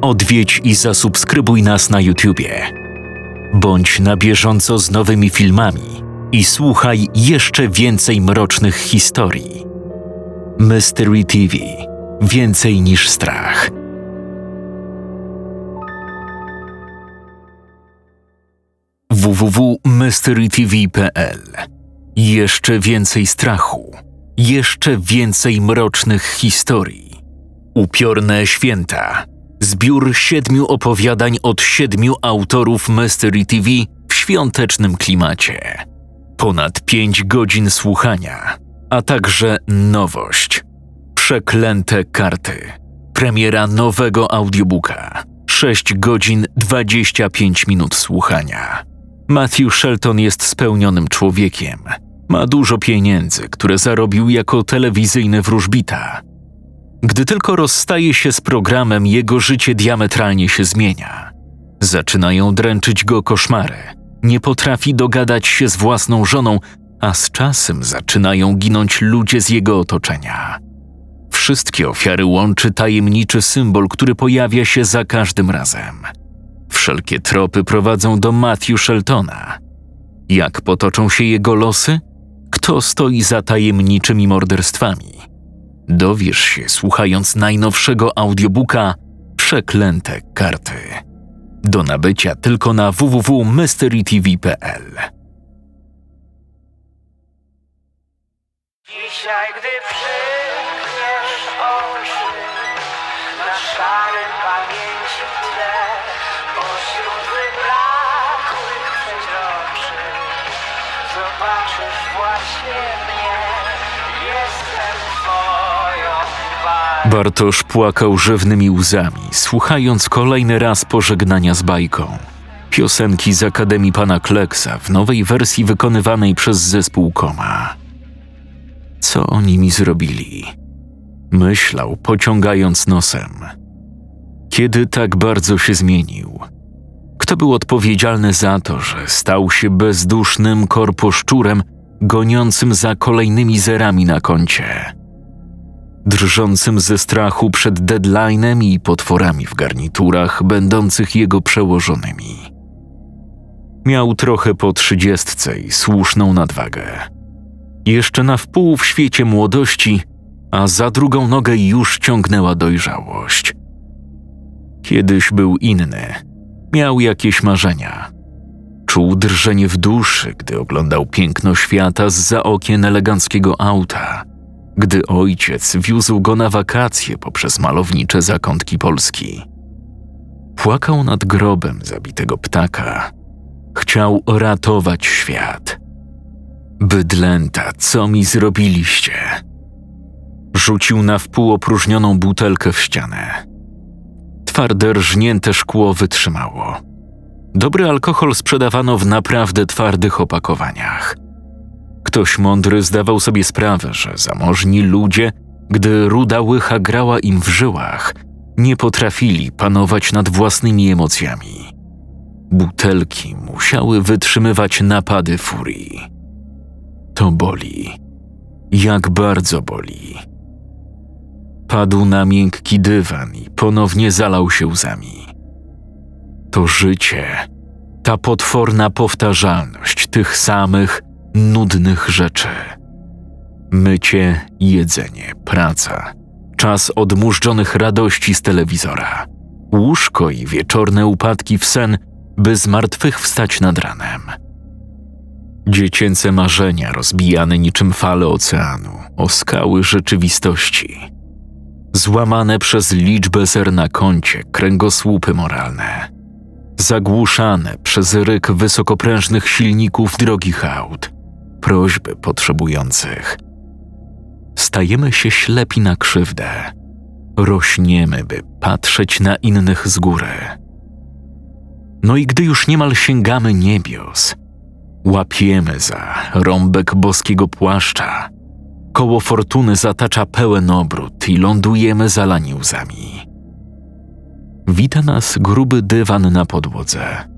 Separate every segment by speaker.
Speaker 1: odwiedź i zasubskrybuj nas na YouTubie. Bądź na bieżąco z nowymi filmami i słuchaj jeszcze więcej mrocznych historii. Mystery TV Więcej niż strach. www.mysterytv.pl Jeszcze więcej strachu, jeszcze więcej mrocznych historii. Upiorne święta. Zbiór siedmiu opowiadań od siedmiu autorów Mystery TV w świątecznym klimacie. Ponad pięć godzin słuchania, a także nowość. Przeklęte karty. Premiera nowego audiobooka. 6 godzin 25 minut słuchania. Matthew Shelton jest spełnionym człowiekiem. Ma dużo pieniędzy, które zarobił jako telewizyjny wróżbita. Gdy tylko rozstaje się z programem, jego życie diametralnie się zmienia. Zaczynają dręczyć go koszmary. Nie potrafi dogadać się z własną żoną, a z czasem zaczynają ginąć ludzie z jego otoczenia. Wszystkie ofiary łączy tajemniczy symbol, który pojawia się za każdym razem. Wszelkie tropy prowadzą do Matthew Sheltona. Jak potoczą się jego losy? Kto stoi za tajemniczymi morderstwami? Dowiesz się słuchając najnowszego audiobooka Przeklęte karty. Do nabycia tylko na www.mysterytv.pl.
Speaker 2: Dzisiaj,
Speaker 1: Bartosz płakał rzewnymi łzami, słuchając kolejny raz pożegnania z bajką. Piosenki z Akademii Pana Kleksa w nowej wersji wykonywanej przez zespół Koma. Co oni mi zrobili? Myślał, pociągając nosem. Kiedy tak bardzo się zmienił? Kto był odpowiedzialny za to, że stał się bezdusznym korposzczurem goniącym za kolejnymi zerami na koncie? Drżącym ze strachu przed deadlinem i potworami w garniturach, będących jego przełożonymi. Miał trochę po trzydziestce i słuszną nadwagę. Jeszcze na wpół w świecie młodości, a za drugą nogę już ciągnęła dojrzałość. Kiedyś był inny, miał jakieś marzenia. Czuł drżenie w duszy, gdy oglądał piękno świata z za okien eleganckiego auta – gdy ojciec wiózł go na wakacje poprzez malownicze zakątki Polski. Płakał nad grobem zabitego ptaka. Chciał ratować świat. Bydlęta, co mi zrobiliście? Rzucił na wpół opróżnioną butelkę w ścianę. Twarde rżnięte szkło wytrzymało. Dobry alkohol sprzedawano w naprawdę twardych opakowaniach – Ktoś mądry zdawał sobie sprawę, że zamożni ludzie, gdy ruda łycha grała im w żyłach, nie potrafili panować nad własnymi emocjami. Butelki musiały wytrzymywać napady furii. To boli. Jak bardzo boli. Padł na miękki dywan i ponownie zalał się łzami. To życie, ta potworna powtarzalność tych samych, nudnych rzeczy. Mycie, jedzenie, praca, czas odmurzczonych radości z telewizora, łóżko i wieczorne upadki w sen, by zmartwychwstać nad ranem. Dziecięce marzenia rozbijane niczym fale oceanu o skały rzeczywistości. Złamane przez liczbę zer na koncie kręgosłupy moralne. Zagłuszane przez ryk wysokoprężnych silników drogich aut prośby potrzebujących. Stajemy się ślepi na krzywdę, rośniemy, by patrzeć na innych z góry. No i gdy już niemal sięgamy niebios, łapiemy za rąbek boskiego płaszcza, koło fortuny zatacza pełen obrót i lądujemy zalani łzami. Wita nas gruby dywan na podłodze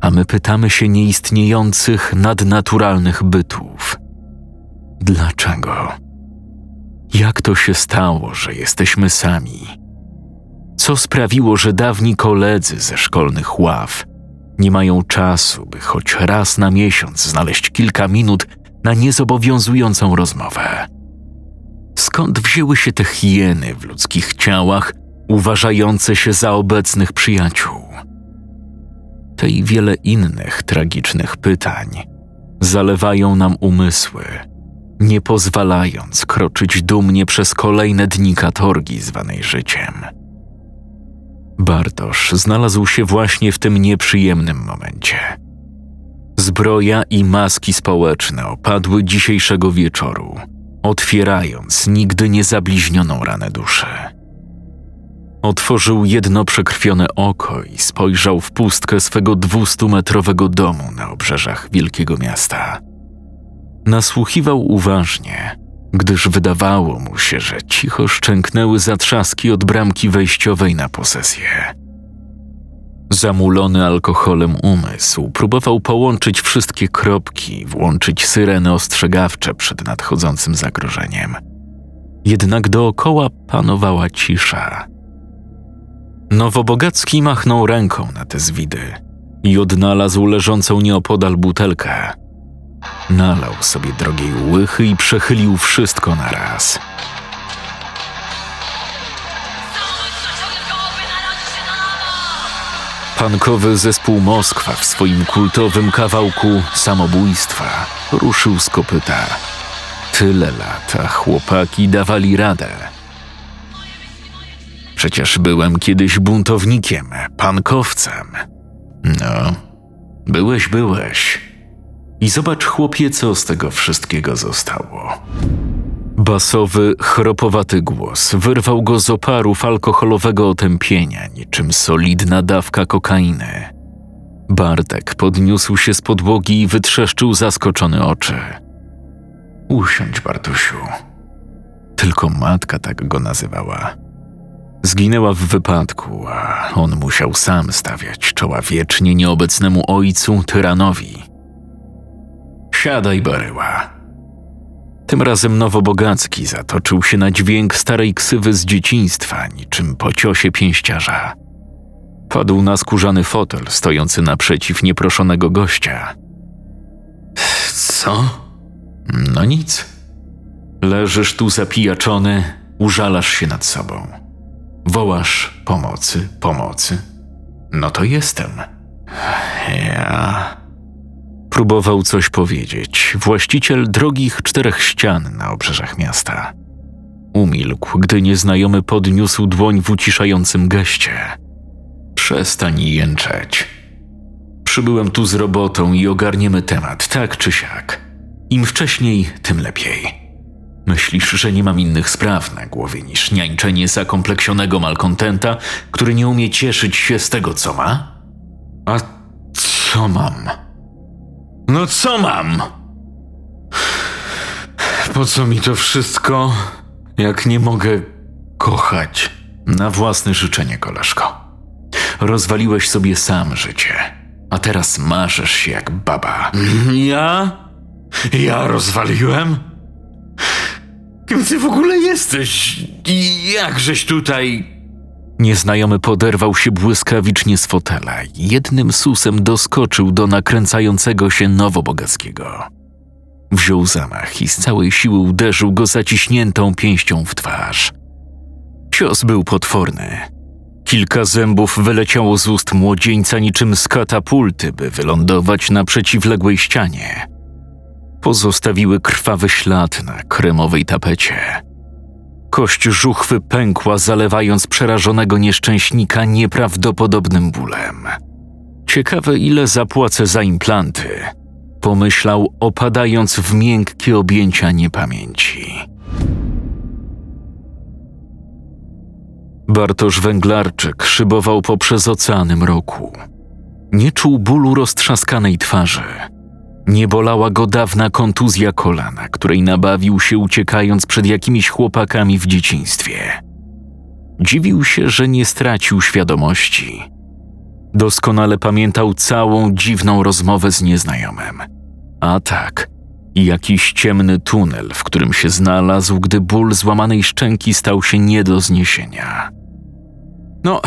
Speaker 1: a my pytamy się nieistniejących nadnaturalnych bytów. Dlaczego? Jak to się stało, że jesteśmy sami? Co sprawiło, że dawni koledzy ze szkolnych ław nie mają czasu, by choć raz na miesiąc znaleźć kilka minut na niezobowiązującą rozmowę. Skąd wzięły się te hieny w ludzkich ciałach, uważające się za obecnych przyjaciół? Te i wiele innych tragicznych pytań zalewają nam umysły, nie pozwalając kroczyć dumnie przez kolejne dni katorgi zwanej życiem. Bartosz znalazł się właśnie w tym nieprzyjemnym momencie. Zbroja i maski społeczne opadły dzisiejszego wieczoru, otwierając nigdy niezabliźnioną ranę duszy. Otworzył jedno przekrwione oko i spojrzał w pustkę swego dwustumetrowego domu na obrzeżach wielkiego miasta. Nasłuchiwał uważnie, gdyż wydawało mu się, że cicho szczęknęły zatrzaski od bramki wejściowej na posesję. Zamulony alkoholem umysł próbował połączyć wszystkie kropki, włączyć syreny ostrzegawcze przed nadchodzącym zagrożeniem. Jednak dookoła panowała cisza. Nowobogacki machnął ręką na te zwidy i odnalazł leżącą nieopodal butelkę. Nalał sobie drogiej łychy i przechylił wszystko na raz. Pankowy zespół Moskwa w swoim kultowym kawałku samobójstwa ruszył z kopyta. Tyle lat, a chłopaki dawali radę. Przecież byłem kiedyś buntownikiem, pankowcem. No, byłeś, byłeś. I zobacz, chłopie, co z tego wszystkiego zostało. Basowy, chropowaty głos wyrwał go z oparów alkoholowego otępienia, niczym solidna dawka kokainy. Bartek podniósł się z podłogi i wytrzeszczył zaskoczone oczy. Usiądź, Bartusiu. Tylko matka tak go nazywała. Zginęła w wypadku, a on musiał sam stawiać czoła wiecznie nieobecnemu ojcu, tyranowi. Siadaj, baryła. Tym razem Nowobogacki zatoczył się na dźwięk starej ksywy z dzieciństwa, niczym po ciosie pięściarza. Padł na skórzany fotel stojący naprzeciw nieproszonego gościa. Co? No nic. Leżysz tu zapijaczony, użalasz się nad sobą. Wołasz pomocy, pomocy. No to jestem. Ja. Próbował coś powiedzieć właściciel drogich czterech ścian na obrzeżach miasta. Umilkł, gdy nieznajomy podniósł dłoń w uciszającym geście. Przestań jęczeć. Przybyłem tu z robotą i ogarniemy temat, tak czy siak. Im wcześniej, tym lepiej. Myślisz, że nie mam innych spraw na głowie niż niańczenie zakompleksionego malkontenta, który nie umie cieszyć się z tego, co ma? A co mam? No co mam? Po co mi to wszystko, jak nie mogę kochać na własne życzenie, koleżko? Rozwaliłeś sobie sam życie, a teraz marzysz się jak baba. Ja? Ja rozwaliłem? Kim ty w ogóle jesteś? I jakżeś tutaj... Nieznajomy poderwał się błyskawicznie z fotela i jednym susem doskoczył do nakręcającego się Nowobogackiego. Wziął zamach i z całej siły uderzył go zaciśniętą pięścią w twarz. Cios był potworny. Kilka zębów wyleciało z ust młodzieńca niczym z katapulty, by wylądować na przeciwległej ścianie. Pozostawiły krwawy ślad na kremowej tapecie. Kość żuchwy pękła, zalewając przerażonego nieszczęśnika nieprawdopodobnym bólem. Ciekawe, ile zapłacę za implanty, pomyślał, opadając w miękkie objęcia niepamięci. Bartosz Węglarczyk szybował poprzez oceany mroku. Nie czuł bólu roztrzaskanej twarzy. Nie bolała go dawna kontuzja kolana, której nabawił się uciekając przed jakimiś chłopakami w dzieciństwie. Dziwił się, że nie stracił świadomości. Doskonale pamiętał całą dziwną rozmowę z nieznajomym. A tak, jakiś ciemny tunel, w którym się znalazł, gdy ból złamanej szczęki stał się nie do zniesienia. No,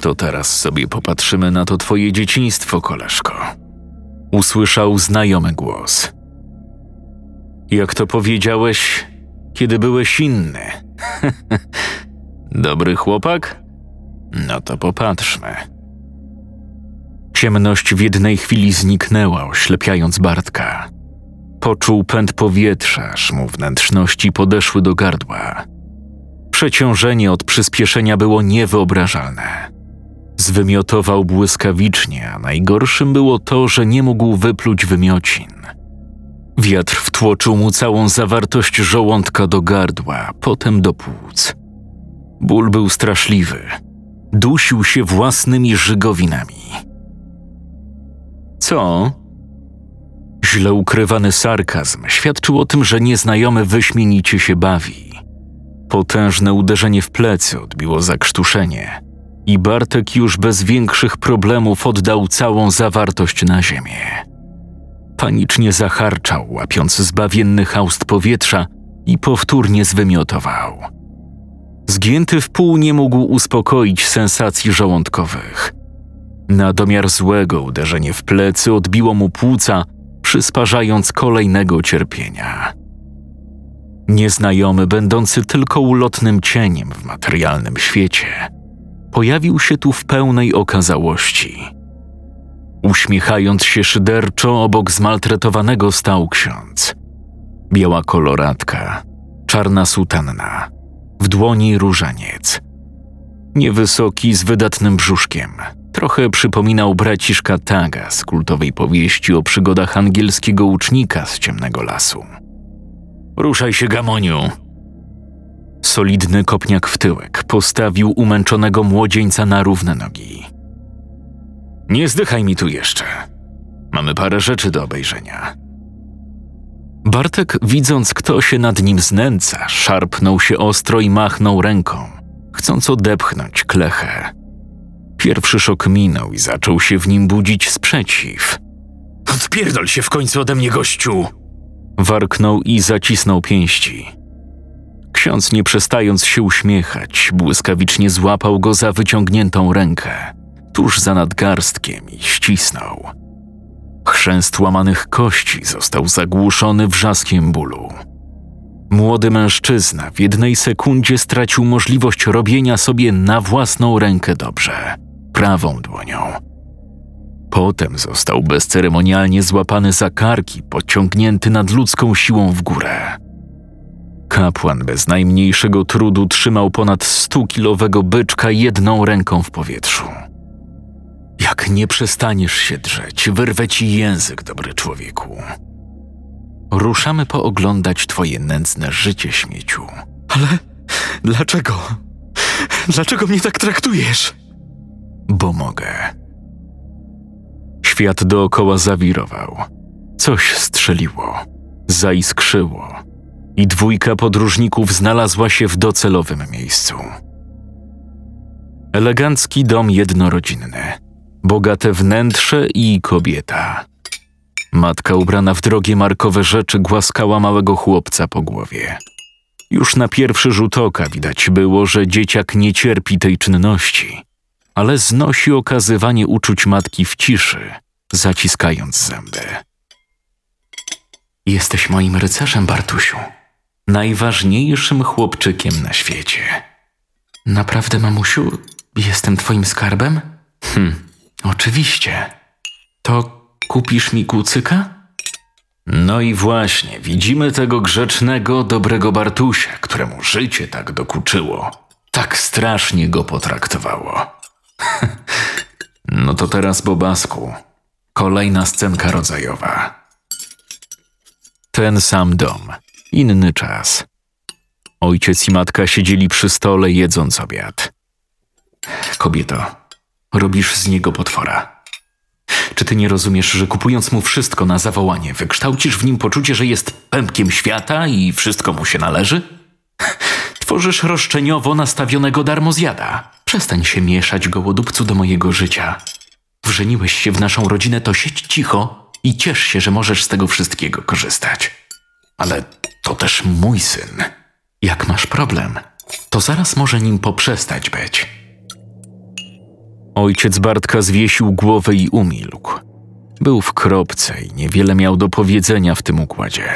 Speaker 1: to teraz sobie popatrzymy na to twoje dzieciństwo, koleżko. Usłyszał znajomy głos. Jak to powiedziałeś, kiedy byłeś inny? Dobry chłopak? No to popatrzmy. Ciemność w jednej chwili zniknęła, oślepiając Bartka. Poczuł pęd powietrza, aż mu wnętrzności podeszły do gardła. Przeciążenie od przyspieszenia było niewyobrażalne. Zwymiotował błyskawicznie, a najgorszym było to, że nie mógł wypluć wymiocin. Wiatr wtłoczył mu całą zawartość żołądka do gardła, potem do płuc. Ból był straszliwy. Dusił się własnymi żygowinami. Co? Źle ukrywany sarkazm świadczył o tym, że nieznajomy wyśmienicie się bawi. Potężne uderzenie w plecy odbiło zakrztuszenie i Bartek już bez większych problemów oddał całą zawartość na ziemię. Panicznie zacharczał, łapiąc zbawienny haust powietrza i powtórnie zwymiotował. Zgięty w pół nie mógł uspokoić sensacji żołądkowych. Na domiar złego uderzenie w plecy odbiło mu płuca, przysparzając kolejnego cierpienia. Nieznajomy, będący tylko ulotnym cieniem w materialnym świecie, pojawił się tu w pełnej okazałości. Uśmiechając się szyderczo obok zmaltretowanego stał ksiądz. Biała koloratka, czarna sutanna, w dłoni różaniec. Niewysoki, z wydatnym brzuszkiem, trochę przypominał braciszka Taga z kultowej powieści o przygodach angielskiego łucznika z ciemnego lasu. Ruszaj się, Gamoniu! Solidny kopniak w tyłek postawił umęczonego młodzieńca na równe nogi. Nie zdychaj mi tu jeszcze. Mamy parę rzeczy do obejrzenia. Bartek, widząc, kto się nad nim znęca, szarpnął się ostro i machnął ręką, chcąc odepchnąć klechę. Pierwszy szok minął i zaczął się w nim budzić sprzeciw. Odpierdol się w końcu ode mnie, gościu! Warknął i zacisnął pięści. Ksiądz, nie przestając się uśmiechać, błyskawicznie złapał go za wyciągniętą rękę, tuż za nadgarstkiem i ścisnął. Chrzęst łamanych kości został zagłuszony wrzaskiem bólu. Młody mężczyzna w jednej sekundzie stracił możliwość robienia sobie na własną rękę dobrze, prawą dłonią. Potem został bezceremonialnie złapany za karki, pociągnięty nadludzką siłą w górę. Kapłan bez najmniejszego trudu trzymał ponad stukilowego byczka jedną ręką w powietrzu. Jak nie przestaniesz się drzeć, wyrwę ci język, dobry człowieku. Ruszamy pooglądać twoje nędzne życie, śmieciu.
Speaker 3: Ale dlaczego? Dlaczego mnie tak traktujesz?
Speaker 1: Bo mogę. Świat dookoła zawirował. Coś strzeliło, zaiskrzyło i dwójka podróżników znalazła się w docelowym miejscu. Elegancki dom jednorodzinny, bogate wnętrze i kobieta. Matka ubrana w drogie markowe rzeczy głaskała małego chłopca po głowie. Już na pierwszy rzut oka widać było, że dzieciak nie cierpi tej czynności, ale znosi okazywanie uczuć matki w ciszy, zaciskając zęby. Jesteś moim rycerzem, Bartusiu. Najważniejszym chłopczykiem na świecie. Naprawdę, mamusiu, jestem twoim skarbem? Hm, oczywiście. To kupisz mi kucyka? No i właśnie, widzimy tego grzecznego, dobrego Bartusia, któremu życie tak dokuczyło. Tak strasznie go potraktowało. no to teraz, Bobasku, kolejna scenka rodzajowa. Ten sam dom, inny czas. Ojciec i matka siedzieli przy stole, jedząc obiad. Kobieto, robisz z niego potwora. Czy ty nie rozumiesz, że kupując mu wszystko na zawołanie, wykształcisz w nim poczucie, że jest pępkiem świata i wszystko mu się należy? Tworzysz roszczeniowo nastawionego darmozjada. Przestań się mieszać, gołodupcu, do mojego życia. Wrzeniłeś się w naszą rodzinę, to siedź cicho i ciesz się, że możesz z tego wszystkiego korzystać. Ale to też mój syn. Jak masz problem, to zaraz może nim poprzestać być. Ojciec Bartka zwiesił głowę i umilkł. Był w kropce i niewiele miał do powiedzenia w tym układzie.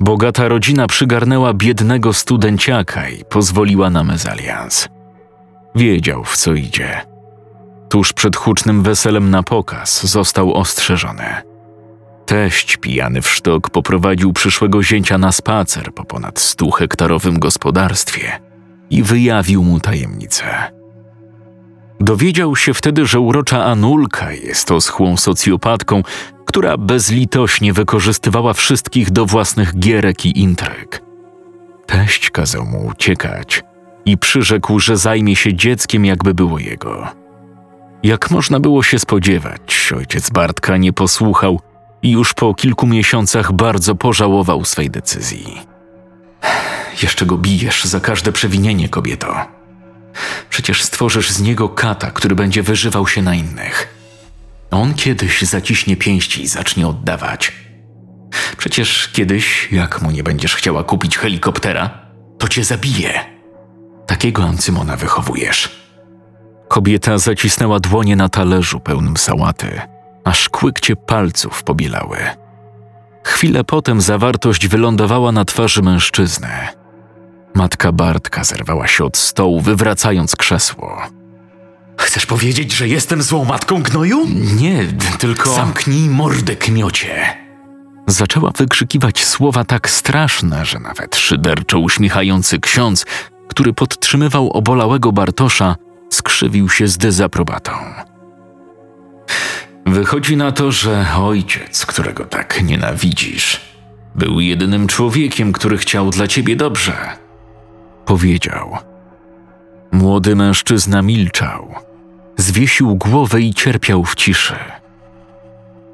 Speaker 1: Bogata rodzina przygarnęła biednego studenciaka i pozwoliła na mezalians. Wiedział, w co idzie. Tuż przed hucznym weselem na pokaz został ostrzeżony. Teść pijany w sztok poprowadził przyszłego zięcia na spacer po ponad stu hektarowym gospodarstwie i wyjawił mu tajemnicę. Dowiedział się wtedy, że urocza Anulka jest oschłą socjopatką, która bezlitośnie wykorzystywała wszystkich do własnych gierek i intryg. Teść kazał mu uciekać i przyrzekł, że zajmie się dzieckiem, jakby było jego. Jak można było się spodziewać, ojciec Bartka nie posłuchał i już po kilku miesiącach bardzo pożałował swej decyzji. Jeszcze go bijesz za każde przewinienie, kobieto. Przecież stworzysz z niego kata, który będzie wyżywał się na innych. On kiedyś zaciśnie pięści i zacznie oddawać. Przecież kiedyś, jak mu nie będziesz chciała kupić helikoptera, to cię zabije. Takiego Ancymona wychowujesz. Kobieta zacisnęła dłonie na talerzu pełnym sałaty, aż kłykcie palców pobielały. Chwilę potem zawartość wylądowała na twarzy mężczyzny. Matka Bartka zerwała się od stołu, wywracając krzesło.
Speaker 3: Chcesz powiedzieć, że jestem złą matką gnoju?
Speaker 1: Nie, tylko.
Speaker 3: Zamknij mordę, kmiocie.
Speaker 1: Zaczęła wykrzykiwać słowa tak straszne, że nawet szyderczo uśmiechający ksiądz, który podtrzymywał obolałego Bartosza, skrzywił się z dezaprobatą. Wychodzi na to, że ojciec, którego tak nienawidzisz, był jedynym człowiekiem, który chciał dla ciebie dobrze. Powiedział. Młody mężczyzna milczał. Zwiesił głowę i cierpiał w ciszy.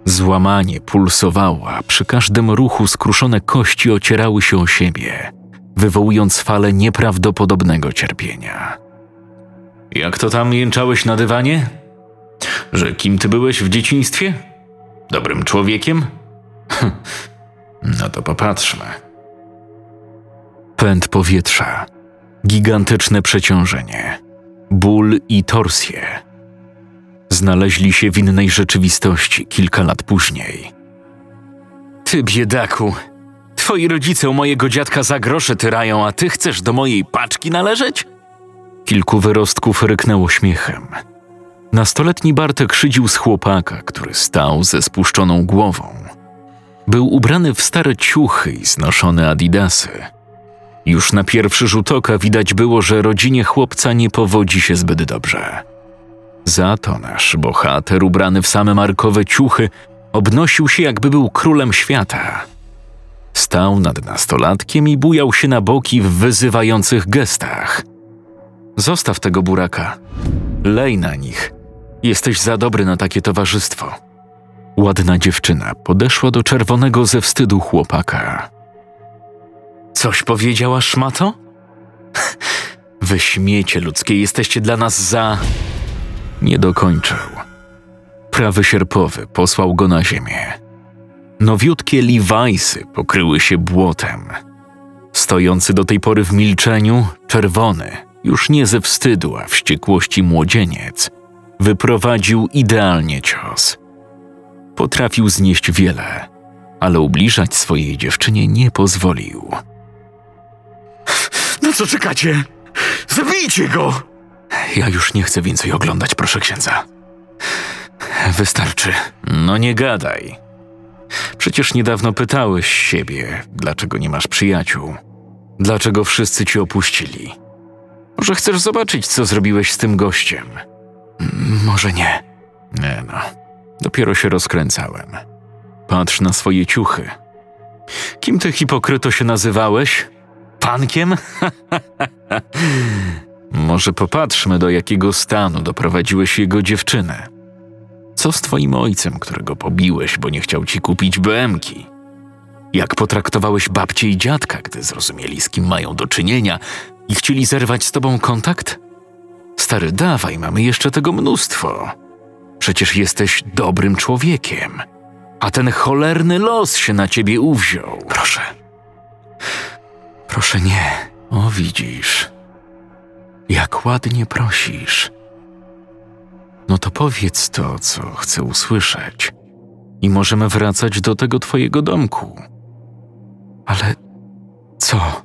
Speaker 1: Złamanie pulsowało, a przy każdym ruchu skruszone kości ocierały się o siebie, wywołując falę nieprawdopodobnego cierpienia. Jak to tam jęczałeś na dywanie? Że kim ty byłeś w dzieciństwie? Dobrym człowiekiem? no to popatrzmy. Pęd powietrza, gigantyczne przeciążenie, ból i torsje. Znaleźli się w innej rzeczywistości kilka lat później. Ty biedaku, twoi rodzice u mojego dziadka za grosze tyrają, a ty chcesz do mojej paczki należeć? Kilku wyrostków ryknęło śmiechem. Nastoletni Bartek szydził z chłopaka, który stał ze spuszczoną głową. Był ubrany w stare ciuchy i znoszone adidasy. Już na pierwszy rzut oka widać było, że rodzinie chłopca nie powodzi się zbyt dobrze. Za to nasz bohater, ubrany w same markowe ciuchy, obnosił się, jakby był królem świata. Stał nad nastolatkiem i bujał się na boki w wyzywających gestach. Zostaw tego buraka. Lej na nich. Jesteś za dobry na takie towarzystwo. Ładna dziewczyna podeszła do czerwonego ze wstydu chłopaka. Coś powiedziała szmato? Wy śmiecie ludzkie, jesteście dla nas za. Nie dokończył. Prawy sierpowy posłał go na ziemię. Nowiutkie Levi'sy pokryły się błotem. Stojący do tej pory w milczeniu, czerwony, już nie ze wstydu, a wściekłości młodzieniec, wyprowadził idealnie cios. Potrafił znieść wiele, ale ubliżać swojej dziewczynie nie pozwolił.
Speaker 3: Na co czekacie? Zabijcie go!
Speaker 1: Ja już nie chcę więcej oglądać, proszę księdza. Wystarczy. No nie gadaj. Przecież niedawno pytałeś siebie, dlaczego nie masz przyjaciół. Dlaczego wszyscy ci opuścili? Może chcesz zobaczyć, co zrobiłeś z tym gościem? Może nie. Nie no. Dopiero się rozkręcałem. Patrz na swoje ciuchy. Kim ty hipokryto się nazywałeś? Pankiem? Może popatrzmy, do jakiego stanu doprowadziłeś jego dziewczynę. Co z twoim ojcem, którego pobiłeś, bo nie chciał ci kupić BMki? Jak potraktowałeś babcię i dziadka, gdy zrozumieli, z kim mają do czynienia i chcieli zerwać z tobą kontakt? Stary, dawaj, mamy jeszcze tego mnóstwo. Przecież jesteś dobrym człowiekiem, a ten cholerny los się na ciebie uwziął. Proszę. Proszę nie. O, widzisz. Jak ładnie prosisz. No to powiedz to, co chcę usłyszeć. I możemy wracać do tego twojego domku. Ale co?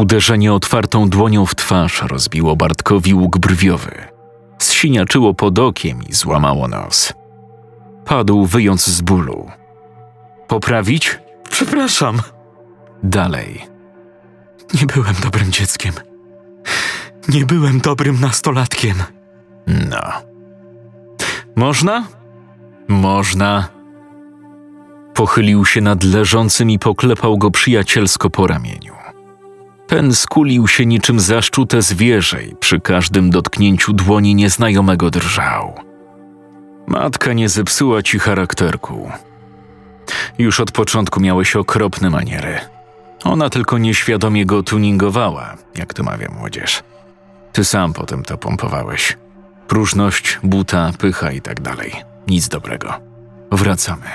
Speaker 1: Uderzenie otwartą dłonią w twarz rozbiło Bartkowi łuk brwiowy. Zsiniaczyło pod okiem i złamało nos. Padł, wyjąc z bólu. Poprawić?
Speaker 3: Przepraszam.
Speaker 1: Dalej.
Speaker 3: Nie byłem dobrym dzieckiem. Nie byłem dobrym nastolatkiem.
Speaker 1: No. Można? Można. Pochylił się nad leżącym i poklepał go przyjacielsko po ramieniu. Ten skulił się niczym zaszczute zwierzę i przy każdym dotknięciu dłoni nieznajomego drżał. Matka nie zepsuła ci charakterku. Już od początku miałeś okropne maniery. Ona tylko nieświadomie go tuningowała, jak to mawia młodzież. Ty sam potem to pompowałeś. Próżność, buta, pycha i tak dalej. Nic dobrego. Wracamy.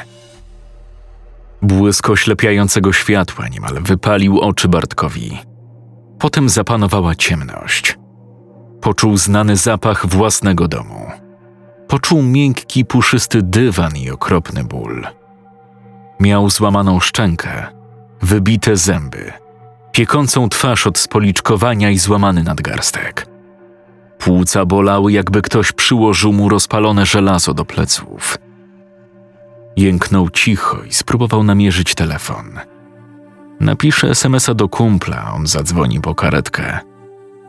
Speaker 1: Błysk oślepiającego światła niemal wypalił oczy Bartkowi. Potem zapanowała ciemność. Poczuł znany zapach własnego domu. Poczuł miękki, puszysty dywan i okropny ból. Miał złamaną szczękę, wybite zęby, piekącą twarz od spoliczkowania i złamany nadgarstek. Płuca bolały, jakby ktoś przyłożył mu rozpalone żelazo do pleców. Jęknął cicho i spróbował namierzyć telefon. Napisze SMS-a do kumpla, on zadzwoni po karetkę.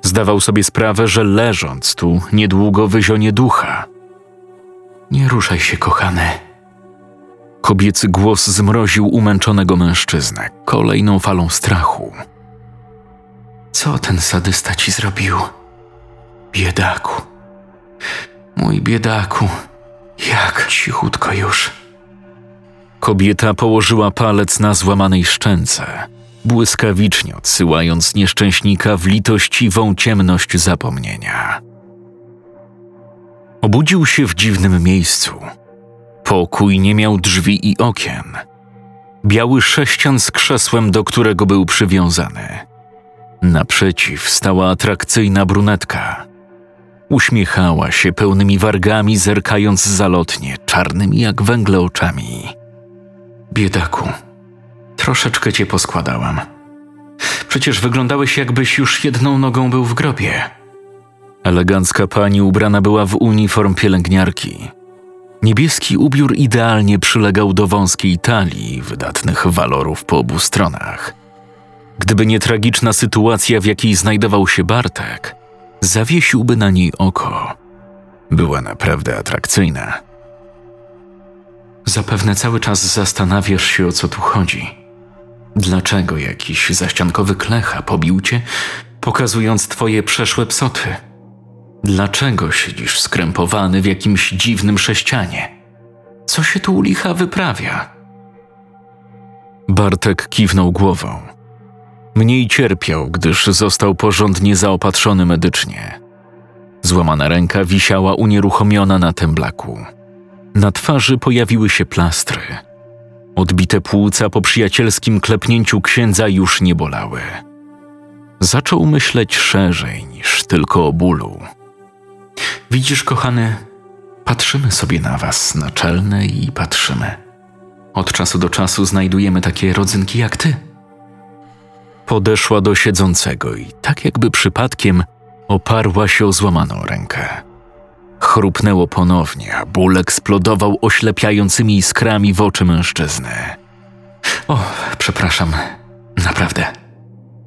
Speaker 1: Zdawał sobie sprawę, że leżąc tu niedługo wyzionie ducha. Nie ruszaj się, kochany. Kobiecy głos zmroził umęczonego mężczyznę kolejną falą strachu. Co ten sadysta ci zrobił? Biedaku. Mój biedaku. Jak cichutko już. Kobieta położyła palec na złamanej szczęce, błyskawicznie odsyłając nieszczęśnika w litościwą ciemność zapomnienia. Obudził się w dziwnym miejscu. Pokój nie miał drzwi i okien. Biały sześcian z krzesłem, do którego był przywiązany. Naprzeciw stała atrakcyjna brunetka. Uśmiechała się pełnymi wargami, zerkając zalotnie, czarnymi jak węgle oczami. Biedaku, troszeczkę cię poskładałam. Przecież wyglądałeś, jakbyś już jedną nogą był w grobie. Elegancka pani ubrana była w uniform pielęgniarki. Niebieski ubiór idealnie przylegał do wąskiej talii, wydatnych walorów po obu stronach. Gdyby nie tragiczna sytuacja, w jakiej znajdował się Bartek, zawiesiłby na niej oko. Była naprawdę atrakcyjna. Zapewne cały czas zastanawiasz się, o co tu chodzi. Dlaczego jakiś zaściankowy klecha pobił cię, pokazując twoje przeszłe psoty? Dlaczego siedzisz skrępowany w jakimś dziwnym sześcianie? Co się tu u licha wyprawia? Bartek kiwnął głową. Mniej cierpiał, gdyż został porządnie zaopatrzony medycznie. Złamana ręka wisiała unieruchomiona na temblaku. Na twarzy pojawiły się plastry. Odbite płuca po przyjacielskim klepnięciu księdza już nie bolały. Zaczął myśleć szerzej niż tylko o bólu. Widzisz, kochany, patrzymy sobie na was naczelne i patrzymy. Od czasu do czasu znajdujemy takie rodzynki jak ty. Podeszła do siedzącego i tak jakby przypadkiem oparła się o złamaną rękę. Chrupnęło ponownie, a ból eksplodował oślepiającymi iskrami w oczy mężczyzny. O, przepraszam, naprawdę.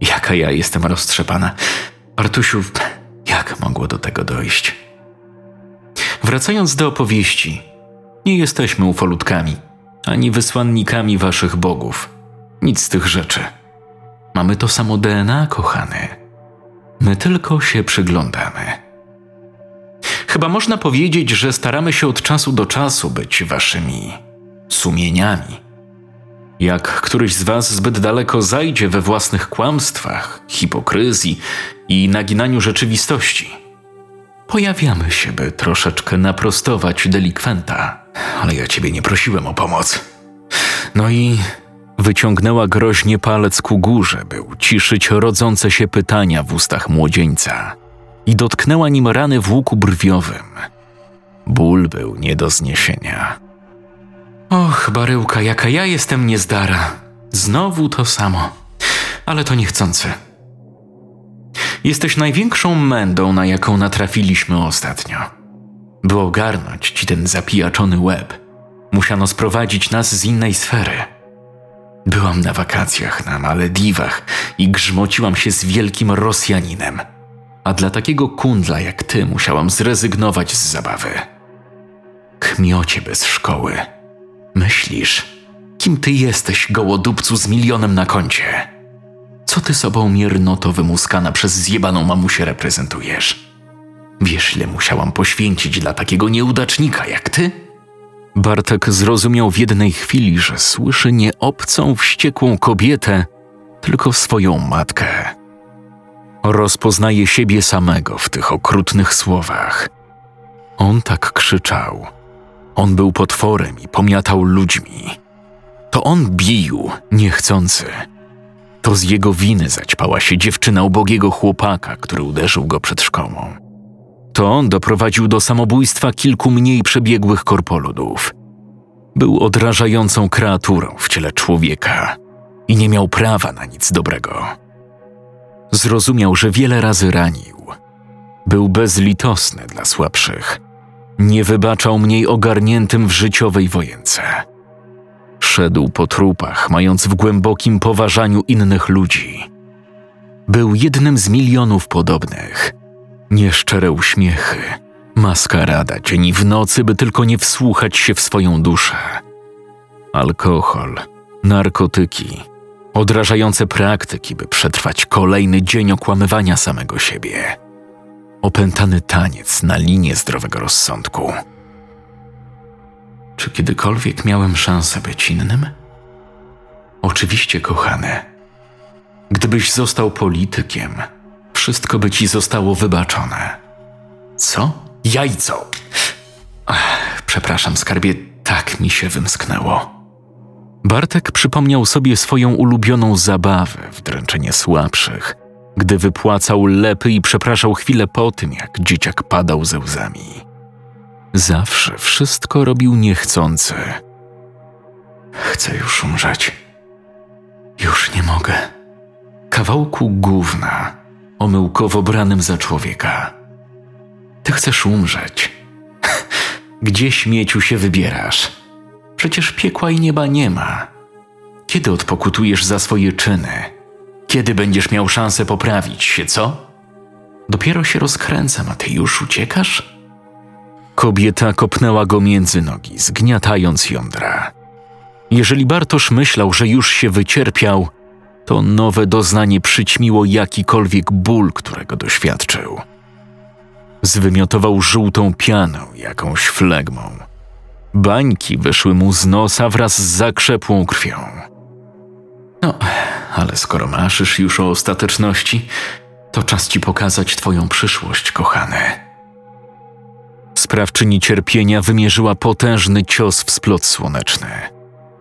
Speaker 1: Jaka ja jestem roztrzepana. Bartusiu, jak mogło do tego dojść? Wracając do opowieści, nie jesteśmy ufolutkami, ani wysłannikami waszych bogów. Nic z tych rzeczy. Mamy to samo DNA, kochany. My tylko się przyglądamy. Chyba można powiedzieć, że staramy się od czasu do czasu być waszymi sumieniami. Jak któryś z was zbyt daleko zajdzie we własnych kłamstwach, hipokryzji i naginaniu rzeczywistości, pojawiamy się, by troszeczkę naprostować delikwenta. Ale ja ciebie nie prosiłem o pomoc. No i wyciągnęła groźnie palec ku górze, by uciszyć rodzące się pytania w ustach młodzieńca i dotknęła nim rany w łuku brwiowym, Ból był nie do zniesienia.
Speaker 3: Och, baryłka, jaka ja jestem niezdara. Znowu to samo. Ale to niechcący. Jesteś największą mędą, na jaką natrafiliśmy ostatnio. By ogarnąć ci ten zapijaczony łeb, musiano sprowadzić nas z innej sfery. Byłam na wakacjach na Malediwach i grzmociłam się z wielkim Rosjaninem. A dla takiego kundla jak ty musiałam zrezygnować z zabawy. Kmiocie bez szkoły. Myślisz, kim ty jesteś, gołodupcu z milionem na koncie? Co ty sobą miernoto wymuskana przez zjebaną mamusię reprezentujesz? Wiesz, ile musiałam poświęcić dla takiego nieudacznika jak ty? Bartek zrozumiał w jednej chwili, że słyszy nie obcą, wściekłą kobietę, tylko swoją matkę. Rozpoznaje siebie samego w tych okrutnych słowach. On tak krzyczał. On był potworem i pomiatał ludźmi. To on bił, niechcący. To z jego winy zaćpała się dziewczyna ubogiego chłopaka, który uderzył go przed szkołą. To on doprowadził do samobójstwa kilku mniej przebiegłych korpoludów. Był odrażającą kreaturą w ciele człowieka i nie miał prawa na nic dobrego. Zrozumiał, że wiele razy ranił. Był bezlitosny dla słabszych. Nie wybaczał mniej ogarniętym w życiowej wojence. Szedł po trupach, mając w głębokim poważaniu innych ludzi. Był jednym z milionów podobnych. Nieszczere uśmiechy, maskarada dzień i w nocy, by tylko nie wsłuchać się w swoją duszę. Alkohol, narkotyki, odrażające praktyki, by przetrwać kolejny dzień okłamywania samego siebie. Opętany taniec na linię zdrowego rozsądku. Czy kiedykolwiek miałem szansę być innym? Oczywiście, kochany. Gdybyś został politykiem, wszystko by ci zostało wybaczone. Co? Jajco! Ach, przepraszam, skarbie, tak mi się wymsknęło. Bartek przypomniał sobie swoją ulubioną zabawę w dręczenie słabszych, gdy wypłacał lepy i przepraszał chwilę po tym, jak dzieciak padał ze łzami. Zawsze wszystko robił niechcący. Chcę już umrzeć. Już nie mogę. Kawałku gówna, omyłkowo branym za człowieka. Ty chcesz umrzeć. Gdzie śmieciu się wybierasz? Przecież piekła i nieba nie ma. Kiedy odpokutujesz za swoje czyny? Kiedy będziesz miał szansę poprawić się, co? Dopiero się rozkręcam, a ty już uciekasz? Kobieta kopnęła go między nogi, zgniatając jądra. Jeżeli Bartosz myślał, że już się wycierpiał, to nowe doznanie przyćmiło jakikolwiek ból, którego doświadczył. Zwymiotował żółtą pianą, jakąś flegmą. Bańki wyszły mu z nosa wraz z zakrzepłą krwią. No, ale skoro maszysz już o ostateczności, to czas ci pokazać twoją przyszłość, kochany. Sprawczyni cierpienia wymierzyła potężny cios w splot słoneczny.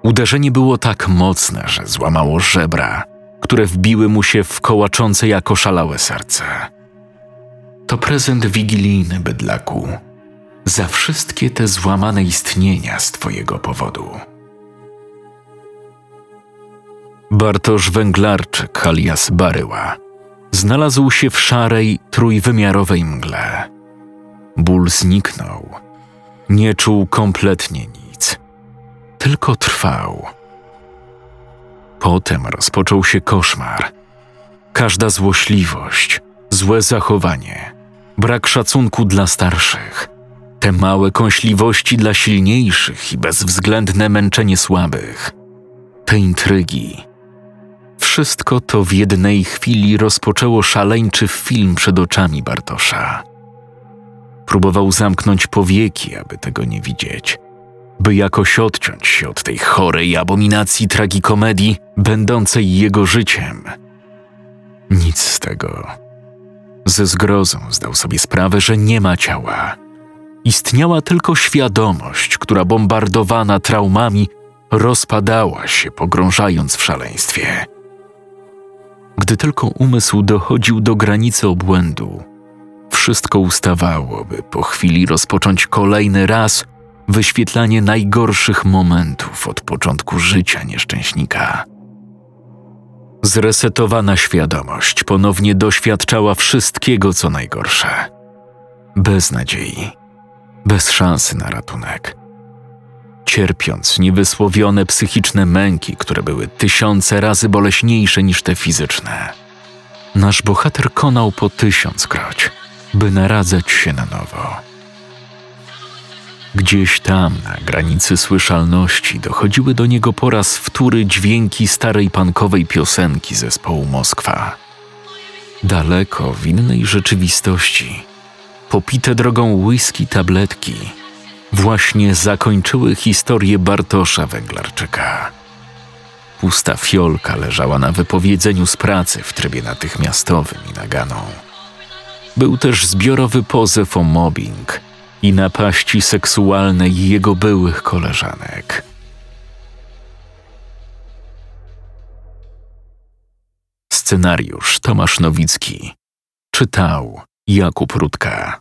Speaker 3: Uderzenie było tak mocne, że złamało żebra, które wbiły mu się w kołaczące jako szalałe serce. To prezent wigilijny, bydlaku, za wszystkie te złamane istnienia z twojego powodu. Bartosz Węglarczyk alias Baryła znalazł się w szarej, trójwymiarowej mgle. Ból zniknął. Nie czuł kompletnie nic. Tylko trwał. Potem rozpoczął się koszmar. Każda złośliwość, złe zachowanie, brak szacunku dla starszych, te małe kąśliwości dla silniejszych i bezwzględne męczenie słabych, te intrygi. Wszystko to w jednej chwili rozpoczęło szaleńczy film przed oczami Bartosza. Próbował zamknąć powieki, aby tego nie widzieć, by jakoś odciąć się od tej chorej abominacji tragikomedii, będącej jego życiem. Nic z tego. Ze zgrozą zdał sobie sprawę, że nie ma ciała. Istniała tylko świadomość, która bombardowana traumami rozpadała się, pogrążając w szaleństwie. Gdy tylko umysł dochodził do granicy obłędu,
Speaker 1: wszystko ustawało, by po chwili rozpocząć kolejny raz wyświetlanie najgorszych momentów od początku życia nieszczęśnika. Zresetowana świadomość ponownie doświadczała wszystkiego, co najgorsze. Bez nadziei, bez szansy na ratunek. Cierpiąc niewysłowione psychiczne męki, które były tysiące razy boleśniejsze niż te fizyczne. Nasz bohater konał po tysiąckroć, by naradzać się na nowo. Gdzieś tam, na granicy słyszalności, dochodziły do niego po raz wtóry dźwięki starej pankowej piosenki zespołu Moskwa. Daleko w innej rzeczywistości, popite drogą whisky tabletki, właśnie zakończyły historię Bartosza Węglarczyka. Pusta fiolka leżała na wypowiedzeniu z pracy w trybie natychmiastowym i naganą. Był też zbiorowy pozew o mobbing i napaści seksualne jego byłych koleżanek. Scenariusz Tomasz Nowicki czytał Jakub Rutka.